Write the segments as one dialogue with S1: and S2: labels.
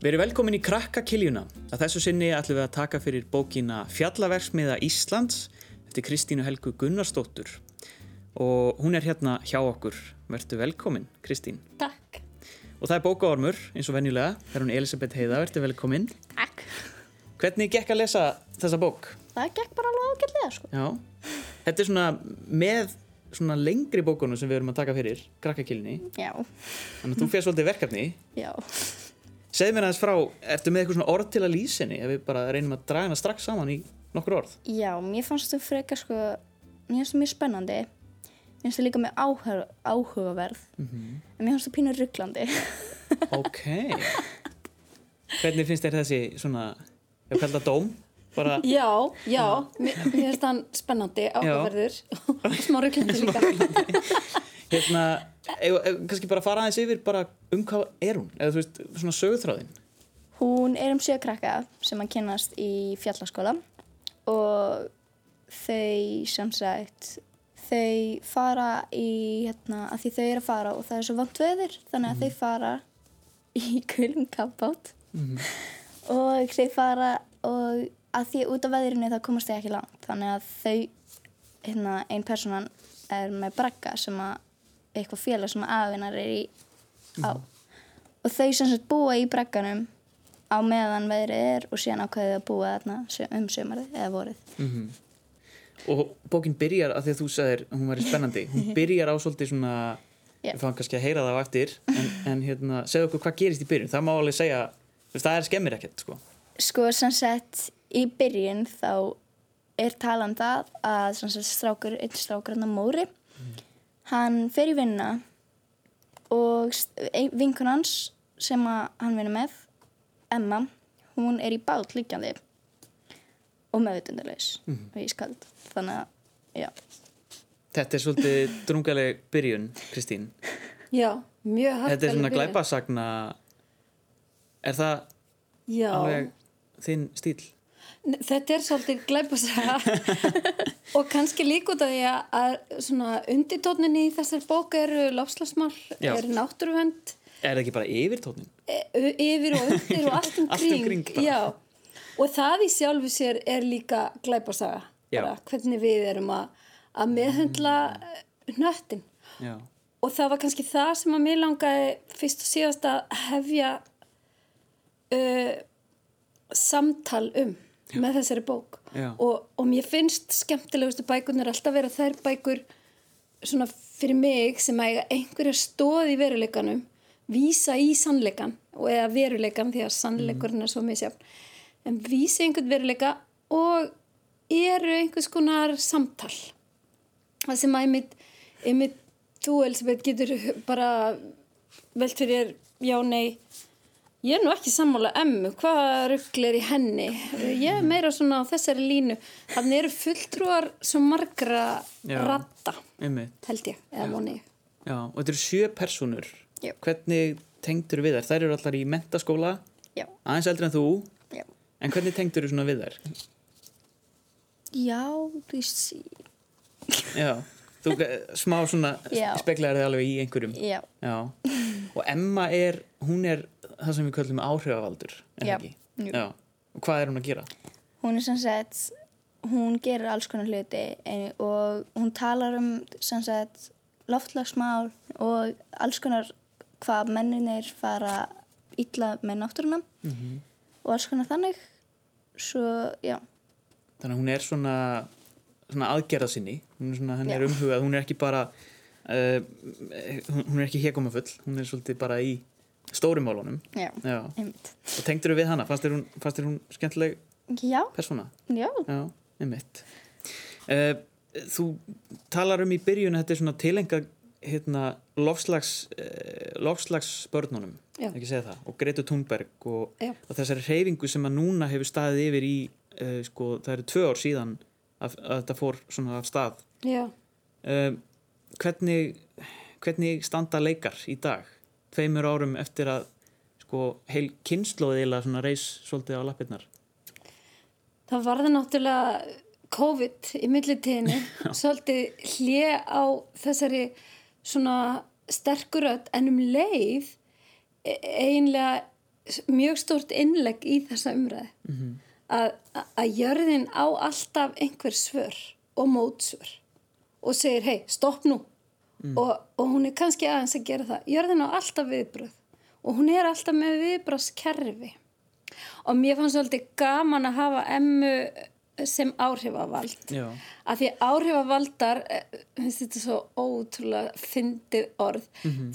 S1: Erum velkomin í Krakkakiljuna. Að þessu sinni ætlum við að taka fyrir bókina Fjallaversmiða Íslands eftir Kristínu Helgu Gunnarsdóttur. Og hún er hérna hjá okkur. Vertu velkomin, Kristín.
S2: Takk.
S1: Og það er bókaormur, eins og venjulega. Það er hún Elisabeth Heiða, vertu velkomin.
S2: Takk.
S1: Hvernig gekk að lesa þessa bók?
S2: Það gekk bara alveg ágætlega sko.
S1: Já. Þetta er svona með svona lengri bókunum sem við erum að taka fyrir, Krakkakiljunni.
S2: Já.
S1: Þannig að þú Segð mér aðeins frá, ertu með eitthvað svona orð til að lýsa henni ef við bara reynum að draga hana strax saman í nokkur orð?
S2: Já, mér fannst þú frekar sko, mér finnst það mjög spennandi. Mér finnst það líka mjög áhuga, áhugaverð. En mér finnst það pínur rugglandi.
S1: Ok. Hvernig finnst þér þessi svona, ef kallar dóm? Bara,
S3: Já, já, mér mér finnst hann spennandi, áhugaverður og smá rugglandi líka.
S1: hérna, kannski bara fara aðeins yfir bara um hvað er hún? Eða þú veist, svona sögutráðin?
S2: Hún er um sjö krakka sem að kynast í fjallaskóla og þau sem sagt þau fara í hérna að því þau eru að fara og það er svo vant veður þannig að þau fara í kulum kappátt og þau fara og að því út af veðrinu þá komast þau ekki langt þannig að þau hérna ein personan er með bragga sem að eitthvað félag sem aðvinnar er í á. Og þau sem sagt búa í bragganum á meðan veðrið er og síðan ákveðið að búa þarna um sömarið eða vorið.
S1: Og bókin byrjar, að því að þú sagðir, hún væri spennandi, hún byrjar á svolítið svona, við fáum kannski að heyra það á eftir, en, en hérna, segðu okkur hvað gerist í byrjun, það má alveg segja, það er skemmir ekkert, sko.
S2: sko sem sagt í byrjun þá er talan það að strákur, einn strákur hann Móri hann fer í vinna og vinkun hans sem að hann vinna með Emma, hún er í bát líkjandi og meðutundarleis og ískald þannig að já,
S1: Þetta er svolítið drungaleg byrjun, Kristín.
S3: Já, mjög harkalega.
S1: Þetta er svona glæpasagna, er það
S3: Já,
S1: alveg þinn stíl?
S3: Þetta er svolítið glæpasaga og kannski líka út af því að- að undirtónin í þessar bók eru lofslagsmál, eru náttúruvend,
S1: Er það ekki bara yfirtónin?
S3: e- yfir og undir og allt um
S1: um
S3: kring.
S1: kring
S3: og það í sjálfu sér er líka glæpasaga.
S1: Já.
S3: Bara, hvernig við erum að, að meðhundla nöttin.
S1: Já.
S3: og það var kannski það sem að mér langaði fyrst og síðast að hefja uh, samtal um með þessari bók.
S1: Já.
S3: og, og mér finnst skemmtilegustu bækurnar alltaf vera þær bækur svona fyrir mig sem að einhverja stóð í veruleikanum vísa í sannleikan og eða veruleikan því að sannleikurinn er svo misjafn en vísa einhvern veruleika og eru einhvers konar samtal. Það sem að einmitt, einmitt þú Elisabeth getur bara velt fyrir já nei ég er nú ekki sammála emmu hvaða ruggl er í henni? Ég er meira svona á þessari línu. Þannig eru fulltrúar svo margra ratta held ég, eða voni ég.
S1: Já, og þetta eru sjö personur.
S2: Já.
S1: Hvernig tengdur við þær? Þær eru allar í mentaskóla,
S2: já,
S1: aðeins eldri en þú,
S2: já.
S1: En hvernig tengdur þú svona við þær?
S2: já, þú veist
S1: Já, þú smá svona speklar þig alveg í einhverjum.
S2: já,
S1: Já, og Emma er, hún er það sem við köllum áhrifavaldur, það ekki? Já, og hvað er hún að gera?
S2: hún er sem sagt hún gerir alls konar hluti en, og hún talar um sem sagt loftlagsmál og alls konar hvað menninir fara illa með náttúruna og alls konar þannig. Svo, já,
S1: Þannig að hún er svona, svona aðgerða sinni, hún er svona, er umhugað, hún er ekki bara, uh, hún er ekki hekomafull, hún er svolítið bara í stórum málunum.
S2: já,
S1: Já,
S2: einmitt
S1: og tengdur við hana, fannst þér hún, hún skemmtileg persóna?
S2: já,
S1: Já, einmitt. Uh, þú talar um í byrjun að þetta er svona tilengað hérna, lofslags, uh, lofslagsbörnunum,
S3: Já.
S1: ekki segja það, og Gretu Thunberg og, og þessari hreyfingu sem að núna hefur staðið yfir í, uh, sko, það eru tvö ár síðan að, að þetta fór svona af stað.
S3: já,
S1: hvernig, hvernig standa leikar í dag, tveimur árum eftir að sko, heil kynnslóðilega svona reis svolítið á lappirnar?
S3: það varði náttúrulega COVID í millitíðinni. Svolítið hlje á þessari svona sterkurödd en um leið e- eiginlega mjög stort innlegg í þessa umræði að, að jörðin á alltaf einhver svör og mótsvör og segir hei, stopp nú og, og hún er kannski aðeins að gera það. Jörðin á alltaf viðbröð og hún er alltaf með viðbröðskerfi og mér fannst svolítið gaman að hafa emmu sem áhrifavald.
S1: Já.
S3: að því áhrifavaldar eh, þetta svo ótrúlega fyndið orð.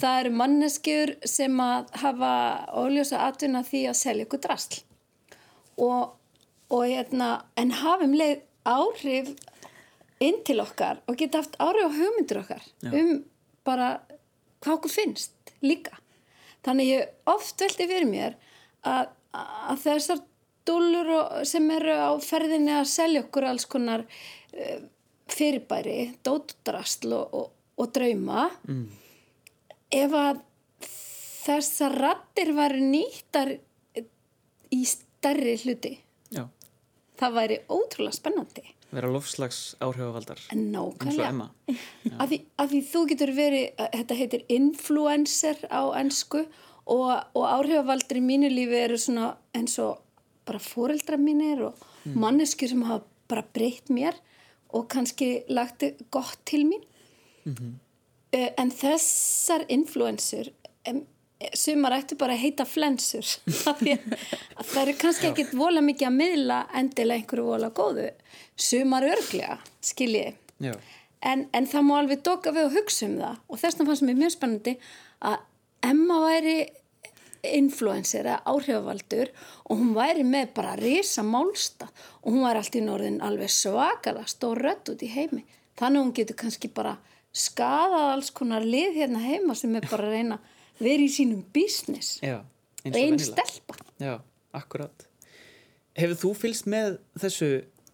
S3: Það eru manneskjur sem að hafa óljósa atvinna því að selja ykkur drasl. Og, og hérna en hafum leið áhrif inn til okkar og geta haft áhrif á hugmyndir okkar
S1: Já.
S3: um bara hvað okkur finnst líka þannig ég oft veldi fyrir mér að, að þessar dúllur og- sem eru á ferðinni að selja okkur alls konar uh, fyrirbæri, dótdrasl og, og, og drauma mm. ef að þessar rattir var nýttar í stærri hluti
S1: Já.
S3: það væri ótrúlega spennandi
S1: Vera lofslags áhrifavaldar.
S3: nákvæmlega. Að því, að því þú getur verið, þetta heitir influencer á ennsku og, og áhrifavaldur í mínu lífi eru svona eins og bara fóreldra mínir og mm. manneskjur sem hafa bara breytt mér og kannski lagt gott til mín. Mm en þessar influencer sumar ættu bara að heita flensur. Af því að, að það eru kannski ekkit vola mikið að miðla endilega einhverju vola góðu. Sumar örglega, skiljiði
S1: Já.
S3: en, en það má alveg doka við að hugsa um það. Og þess vegna fannst mér mjög spennandi að Emma væri influencer eða áhrifavaldur og hún væri með bara risa málsta og hún væri allt í norðin alveg svakala stór rödd út í heimi. Þannig að hún getur kannski bara skadað alls konar lið hérna heima sem er bara að reyna að vera í sínum business
S1: Já. Eins og
S3: einn stelpa
S1: Já, akkurat. Hefur þú fylgst með þessu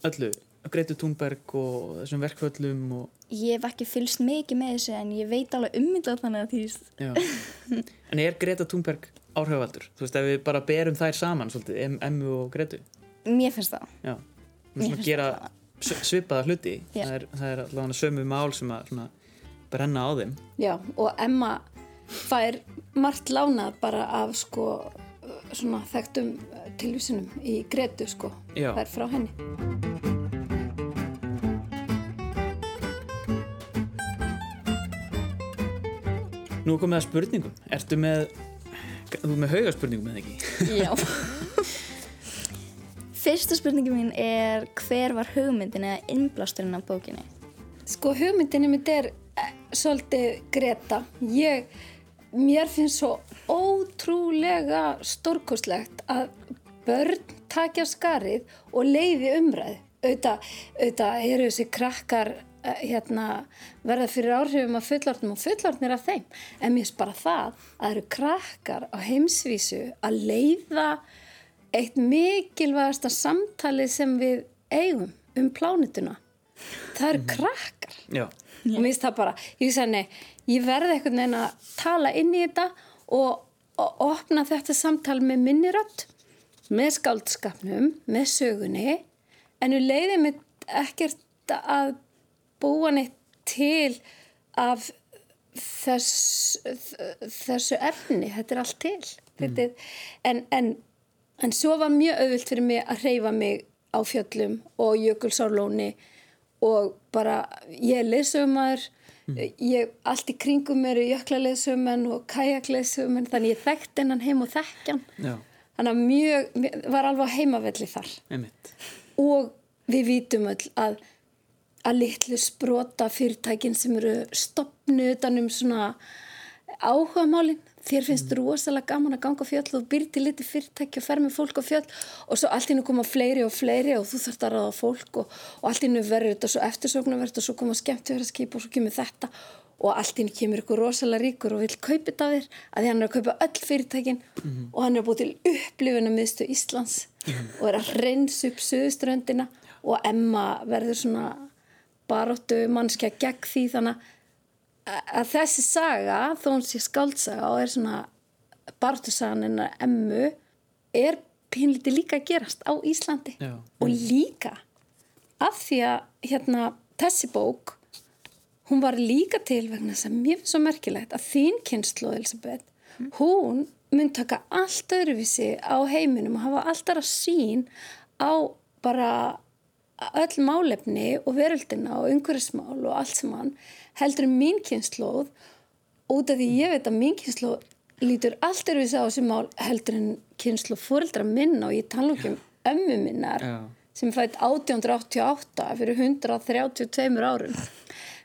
S1: öllu? Greitu Túnberg og þessum verkföllum og...
S2: Ég hef ekki fylgst mikið með þessu en ég veit alveg ummyndað þannig að því
S1: en er Greta Túnberg áhrifavaldur? Þú veist, ef við bara berum þær saman svolítið, em, Emmu og Gretu.
S2: mér finnst það.
S1: Já. Við
S2: Mér
S1: svona
S2: finnst
S1: gera svipaða hluti. Það er, það er allavega sömu mál sem að svona brenna á þeim.
S3: Já, og Emma fær margt lánað bara af sko svona þekktum tilvísunum í Gretu sko,
S1: Já.
S3: fær frá henni.
S1: Nú er komið að spurningum. Ertu með, þú með hauga spurningum eða ekki?
S2: Já. Fyrsta spurningi mín er hver var hugmyndin eða innblásturinn af bókinni?
S3: Sko hugmyndinni mitt er eh, svolítið Greta. Ég, mér finnst svo ótrúlega stórkostlegt að börn takja skarið og leiði umræð. Auðvitað, eru þessi krakkar eh, hérna, verða fyrir áhrifum af fullortnum og fullortnir af þeim. En mér finnst bara það að það eru krakkar á heimsvísu að leiða eitt mikilvægasta samtali sem við eigum um plánituna. Það eru krakkar
S1: Já.
S3: og mér finnst það bara, ég sagði nei ég verði einhvern veginn að tala inn í þetta og, og opna þetta samtal með minni rödd með skáldskapnum, með sögunni en við leiðum ekkert að búa neitt til af þess, þessu efni, þetta er allt til mm. er, en, en, en svo var mjög auðvilt fyrir mig að hreyfa mig á fjöllum og jökulsárlóni og bara ég er leysumar ég, allt í kringum eru jöklaleðsumenn og kajakleðsumenn þannig ég þekkt hennan heim og þekkjan
S1: Já.
S3: þannig að mjög, var alveg heimavelli þar
S1: Einmitt.
S3: og við vítum öll að að litlu sprota fyrirtækin sem eru stopnu utanum svona áhugamálin þér finnst rosalega gaman að ganga á fjöll og byrja til liti fyrirtæki og fer með fólk á fjöll og svo allt innu koma fleiri og fleiri og þú þarfst að ráða fólk og, og allt innu verður þetta svo eftirsóknarvert og svo koma skemmt verið að skipa og svo kemur þetta og allt innu kemur ykkur rosalega ríkur og vil kaupa þetta þér að því hann er að kaupa öll fyrirtækin og hann er búið til upplifuna miðstu Íslands og er að reynsa upp söðuströndina og Emma verður svona baróttu mannskja gegn því þannig að- að þessi saga, þó hún sé skáldsaga og er svona baróttusagan hennar Emmu er pínlítið líka að gerast á Íslandi
S1: Já.
S3: og líka af því að hérna þessi bók hún var líka til vegna þess að mér finnst svo merkilegt að þín kynslu Elisabeth, hún mun taka allt öðruvísi á heiminum og hafa allt aðra sín á bara öll málefni og veröldina og umhverfismál og allt sem hann heldur um mín kynnslóð út af því ég veit að mín kynnslóð lítur allt öðruvísi á þessi mál heldur en kynnslóð fóreldra minna og ég tala um ömmu minnar
S1: Já.
S3: sem fætt 1888 fyrir 132 árum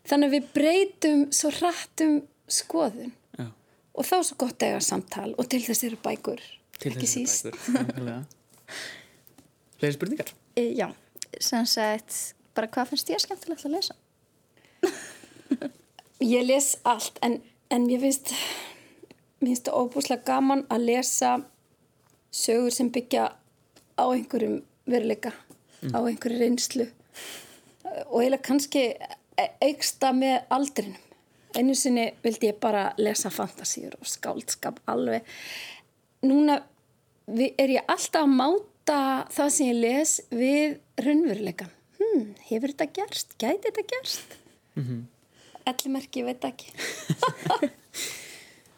S3: þannig að við breytum svo rættum skoðun
S1: Já.
S3: og þá er svo gott að eiga samtal og til þess eru bækur
S1: Til
S3: ekki síst.
S1: Fleiri spurningar?
S2: E, já, sem sagt, bara hvað finnst ég skemmtilegt að lesa?
S3: ég les allt en, en ég finnst finnst það óbúslega gaman að lesa sögur sem byggja á einhverjum veruleika á einhverju reynslu. Og eiginlega kannski eiksta með aldrinum. Einu sinni vildi ég bara lesa fantasíur og skáldskap alveg. Núna er ég alltaf að máta það sem ég les við raunveruleikan hmm, hefur þetta gerst? Gæti þetta gerst? Ellimerki, ég veit ekki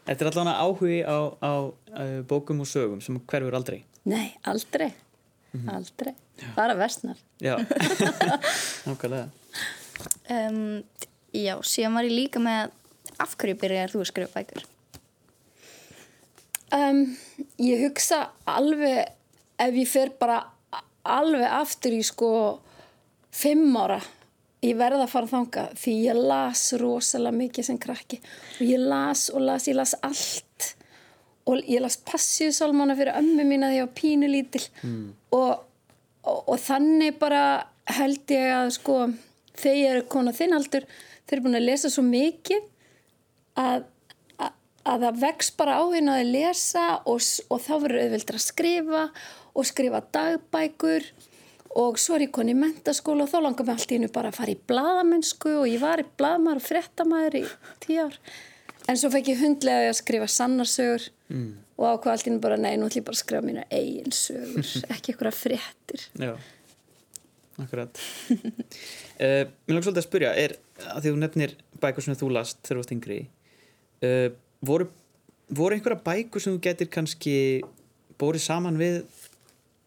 S1: Þetta er allavega áhugi á, á, á bókum og sögum sem hverfur aldrei.
S3: Nei, aldrei aldrei, bara versnar
S1: Já, nákvæmlega.
S2: Um, já, síðan var ég líka með af hverju byrjar þú að skrifa bækur?
S3: um, Ég hugsa alveg ef ég fer bara alveg aftur í sko fimm ára ég verða að fara þanga því ég las rosalega mikið sem krakki og ég las og las, ég las allt og ég las passíusálmana fyrir ömmu mína þegar ég var pínu lítil mm. og, og, og þannig bara held ég að sko þegar ég er kona þinn aldur þeir eru búin að lesa svo mikið að, að, að það vex bara á hérna að lesa og, og þá verður auðveldur að skrifa og skrifa dagbækur og svo er ég koni í mentaskóla og þá langar mig allt í hennu bara að fara í bladamennsku og ég var í bladamæður og fréttamaður í tíu ár en svo fekk ég hundlega að skrifa sannarsögur mm. og ákvað allt í hennu bara nei, nú ætlum ég bara að skrifa mína eigin sögur ekki einhverja fréttir
S1: Já, akkurat. uh, mér langt svolítið að spyrja, er að því þú nefnir bækur sem þú last þegar þú varst yngri, uh, voru, voru einhverja bækur sem þú getur kannski bórið saman við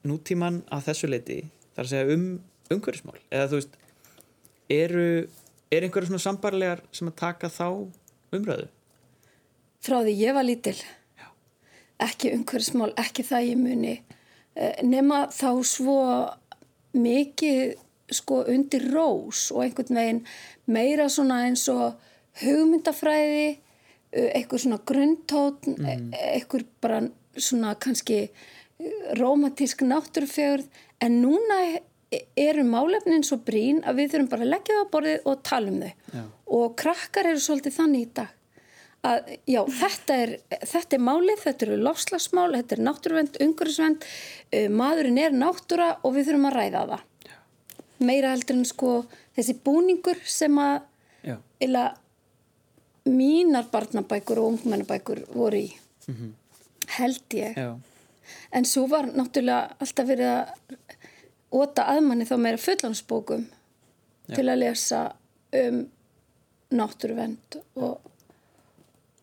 S1: nútíman að þessu leiti, þar að segja um umhverfismál, eða þú veist, eru, er einhverja svona sambarlegar sem að taka þá umræðu?
S3: frá því ég var lítil ekki umhverfismál, ekki það ég muni eh, nema þá svo mikið sko undir rós og einhvern veginn meira svona eins og hugmyndafræði eh, einhver svona grundtótt mm. einhver bara svona kannski eh, rómatísk náttúrufjörð en núna eru málefnin svo brín að við þurfum bara að leggja það á borðið og tala um þau
S1: Já.
S3: og krakkar eru svolítið þannig í dag að já, þetta er, þetta er málið, þetta eru lofslagsmál, þetta er náttúruvend, umhverfisvend, uh, maðurinn er náttúra og við þurfum að ræða það. Meira heldur en sko þessi búningur sem að
S1: Já,
S3: eila mínar barnabækur og ungmennabækur voru í, held ég.
S1: já,
S3: En svo var náttúrulega alltaf verið að óta aðmanni þá meira fullansbókum til að lesa um náttúruvend og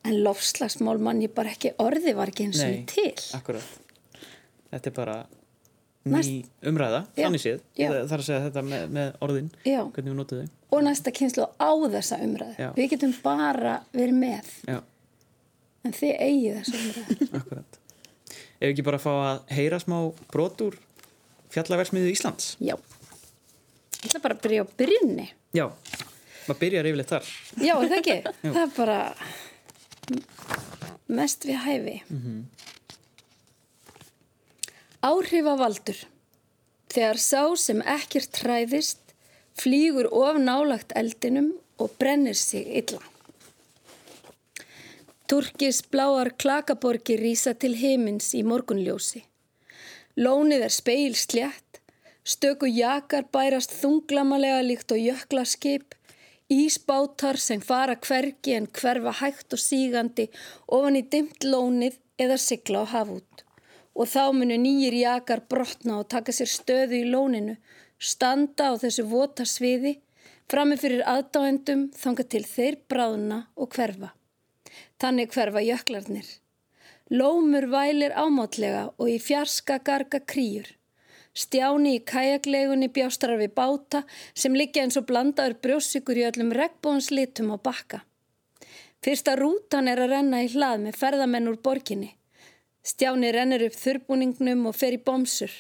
S3: en lofslagsmál mann ég bara ekki orði var ekki eins og
S1: Nei.
S3: til.
S1: akkurat. Þetta er bara ný
S3: Næst-
S1: umræða,
S3: Já,
S1: þannig séð, er að segja þetta með, með orðin,
S3: Já.
S1: hvernig við notum þau.
S3: Og næsta kynslu á þessa umræðu.
S1: Já.
S3: Við getum bara verið með,
S1: Já,
S3: en þið eigið þessa umræðu.
S1: akkurat. Ef ekki bara að fá að heyra smá brot úr fjallaversmiðu Íslands.
S3: Já. Ég ætla bara að byrja á byrjunni.
S1: Já, maður byrjar yfirleitt þar.
S3: Já, er það ekki? það er bara mest við hæfi. Áhrifavaldur. Þegar sá sem ekkert træðist flýgur of nálagt eldinum og brennir sig illa. Turkis bláar klakaborgir rýsa til himins í morgunljósi. Lónið er speil slétt, stöku jakar bærast þunglamalega líkt og jöklaskip, ísbátar sem fara hvergi en hverfa hægt og sígandi ofan í dimt lónið eða sigla á hafút. Og þá munu nýjir jakar brotna og taka sér stöðu í lóninu, standa á þessu vota sviði, frammi fyrir aðdáendum þanga til þeir bráðna og hverfa. Þannig hverfa jöklarnir. Lómur vælir ámátlega og í fjarska garga krýjur. Stjáni í kajaklegunni bjástrar við báta sem liggja eins og blandaður brjóssikur í öllum regnbóns litum á bakka. Fyrsta rútan er að renna í hlað með ferðamenn úr borginni. Stjáni rennir upp þurbúningnum og fer í bomsur.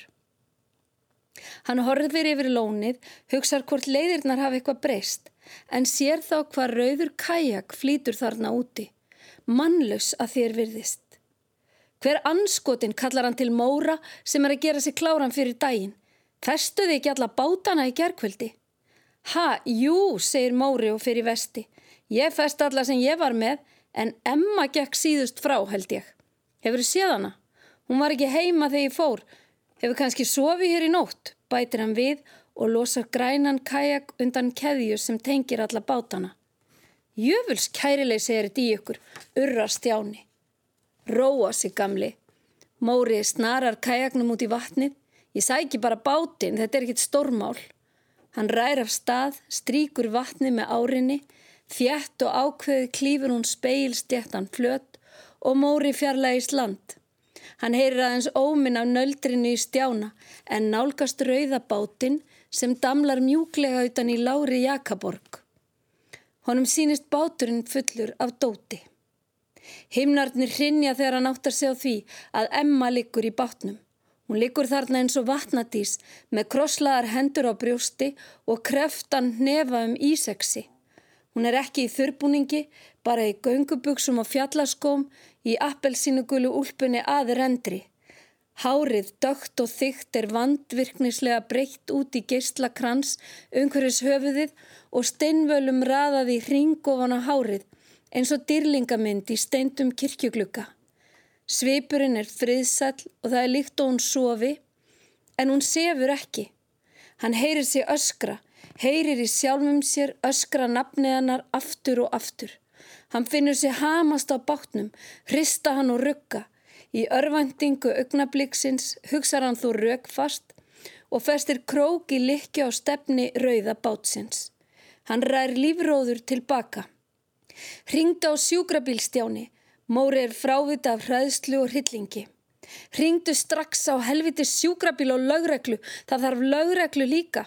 S3: Hann horfir yfir lónið, hugsar hvort leiðirnar hafa eitthvað breyst, en sér þá hvað rauður kajak flýtur þarna úti. Mannlaus að þér virðist. Hver anskotin kallar hann til Móra sem er að gera sig kláran fyrir daginn. Festuði ekki alla bátana í gerkvöldi? Ha, jú, segir Móri og fyrir vesti. Ég fest alla sem ég var með en Emma gekk síðust frá held ég. Hefur þið séð hana? Hún var ekki heima þegar ég fór. Hefur kannski sofið hér í nótt, bætir hann við og losar grænan kajak undan keðju sem tengir alla bátana. Jöfuls kærileg segir þetta í ykkur, urra stjáni. Róa sig gamli. Móri snarar kajaknum út í vatnið. Ég sæki bara bátinn, þetta er ekkit stórmál. Hann rær af stað, stríkur vatnið með árinni, þjætt og ákveði klífur hún speilstjættan flött og Móri fjarlægist land. Hann heyrir aðeins óminn af nöldrinu í stjána en nálgast rauðabátinn sem damlar mjúklega utan í lári Jakaborg. Honum sínist báturinn fullur af dóti. Himnarnir hrinja þegar hann áttar sig á því að Emma liggur í bátnum. Hún liggur þarna eins og vatnadís með krosslaðar hendur á brjósti og kreftan nefa um íseksi. Hún er ekki í þurbúningi, bara í göngubuksum og fjallaskóm, í appelsínugulu úlpunni að rendri. Hárið, dögt og þygt er vandvirknislega breytt út í geistlakrans, umhverjus höfuðið og steinvölum raðað í hringofana hárið eins og dýrlingamynd í steindum kirkjuglukka. Sveipurinn er friðsall og það er líkt og hún sofi, en hún sefur ekki. Hann heyrir sig öskra, heyrir í sjálfum sér öskra nafniðanar aftur og aftur. Hann finnur sig hamast á bátnum, hrista hann og rugga. Í örvendingu augnabliksins hugsa hann þú rögfast og festir krók í likki á stefni rauða bátsins. Hann rær lífróður tilbaka. Ringdu á sjúkrabílstjáni, Móri er frávita af hraðslu og hryllingi. Ringdu strax á helviti sjúkrabíl og lögreglu, það þarf lögreglu líka.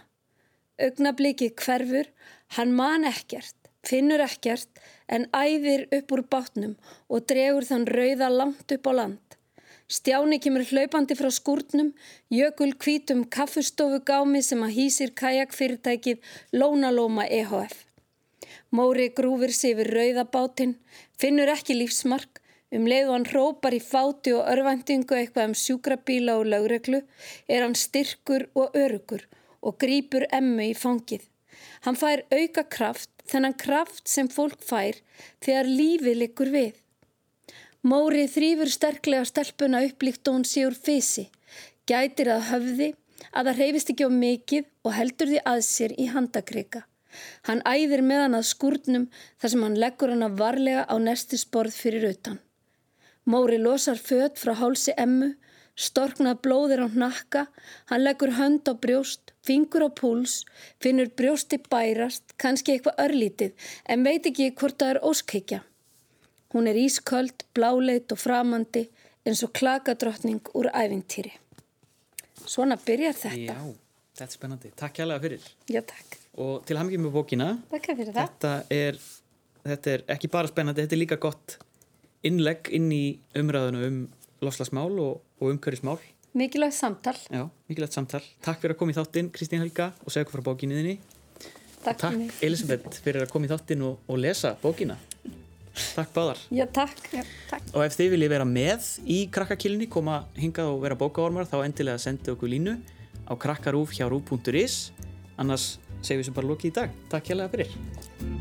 S3: Ögnablikið hverfur, hann man ekkert, finnur ekkert en æðir upp úr bátnum og dregur þann rauða langt upp á land. Stjáni kemur hlaupandi frá skúrnum, jökul kvítum kaffustofu gámi sem að hýsir kajakfyrirtækið Lónalóma EHF. Móri grúfir sig yfir rauðabátinn, finnur ekki lífsmark, um leið og hann hrópar í fáti og örvendingu eitthvað um sjúkrabíla og lögreglu, er hann styrkur og örugur og grýpur emmu í fangið. Hann fær auka kraft, þennan kraft sem fólk fær þegar lífið likur við. Móri þrýfur sterklega stelpuna upplíkt og hún sé úr fysi, gætir að höfði, að það reyfist ekki á mikið og heldur því að sér í handakreika. Hann æðir með hann að skúrnum þar sem hann leggur hann að varlega á nestisborð fyrir utan. Móri losar född frá hálsi emmu, storknað blóðir á nakka, hann leggur hönd á brjóst, fingur á púls, finnur brjósti bærast, kannski eitthvað örlítið en veit ekki hvort það er óskækja. Hún er ísköld, bláleit og framandi eins og klakadrottning úr æfintýri. Svona byrjar þetta.
S1: Já, þetta er spennandi. Takk hjá alveg fyrir.
S3: Já, takk
S1: og til hafmyggjum með bókina
S3: Takk fyrir það
S1: þetta er, þetta er ekki bara spennandi þetta er líka gott innlegg inn í umræðinu um lofslagsmál og, og umhverfismál
S3: Mikilvægt samtal
S1: Já, mikilvægt samtal Takk fyrir að koma í þáttinn Kristín Helga og segja okkur frá bókinniðinni
S3: Takk,
S1: takk Elisabeth fyrir að koma í þáttinn og, og lesa bókina Takk báðar
S3: Já, takk.
S2: Já, takk.
S1: Og ef þið viljið vera með í krakkakilni koma hingað og vera bókaormar þá endilega sendi okkur línu á krakkarúf hjá rúf.is annars segjum við sem bara lóki í dag. Takk hjá.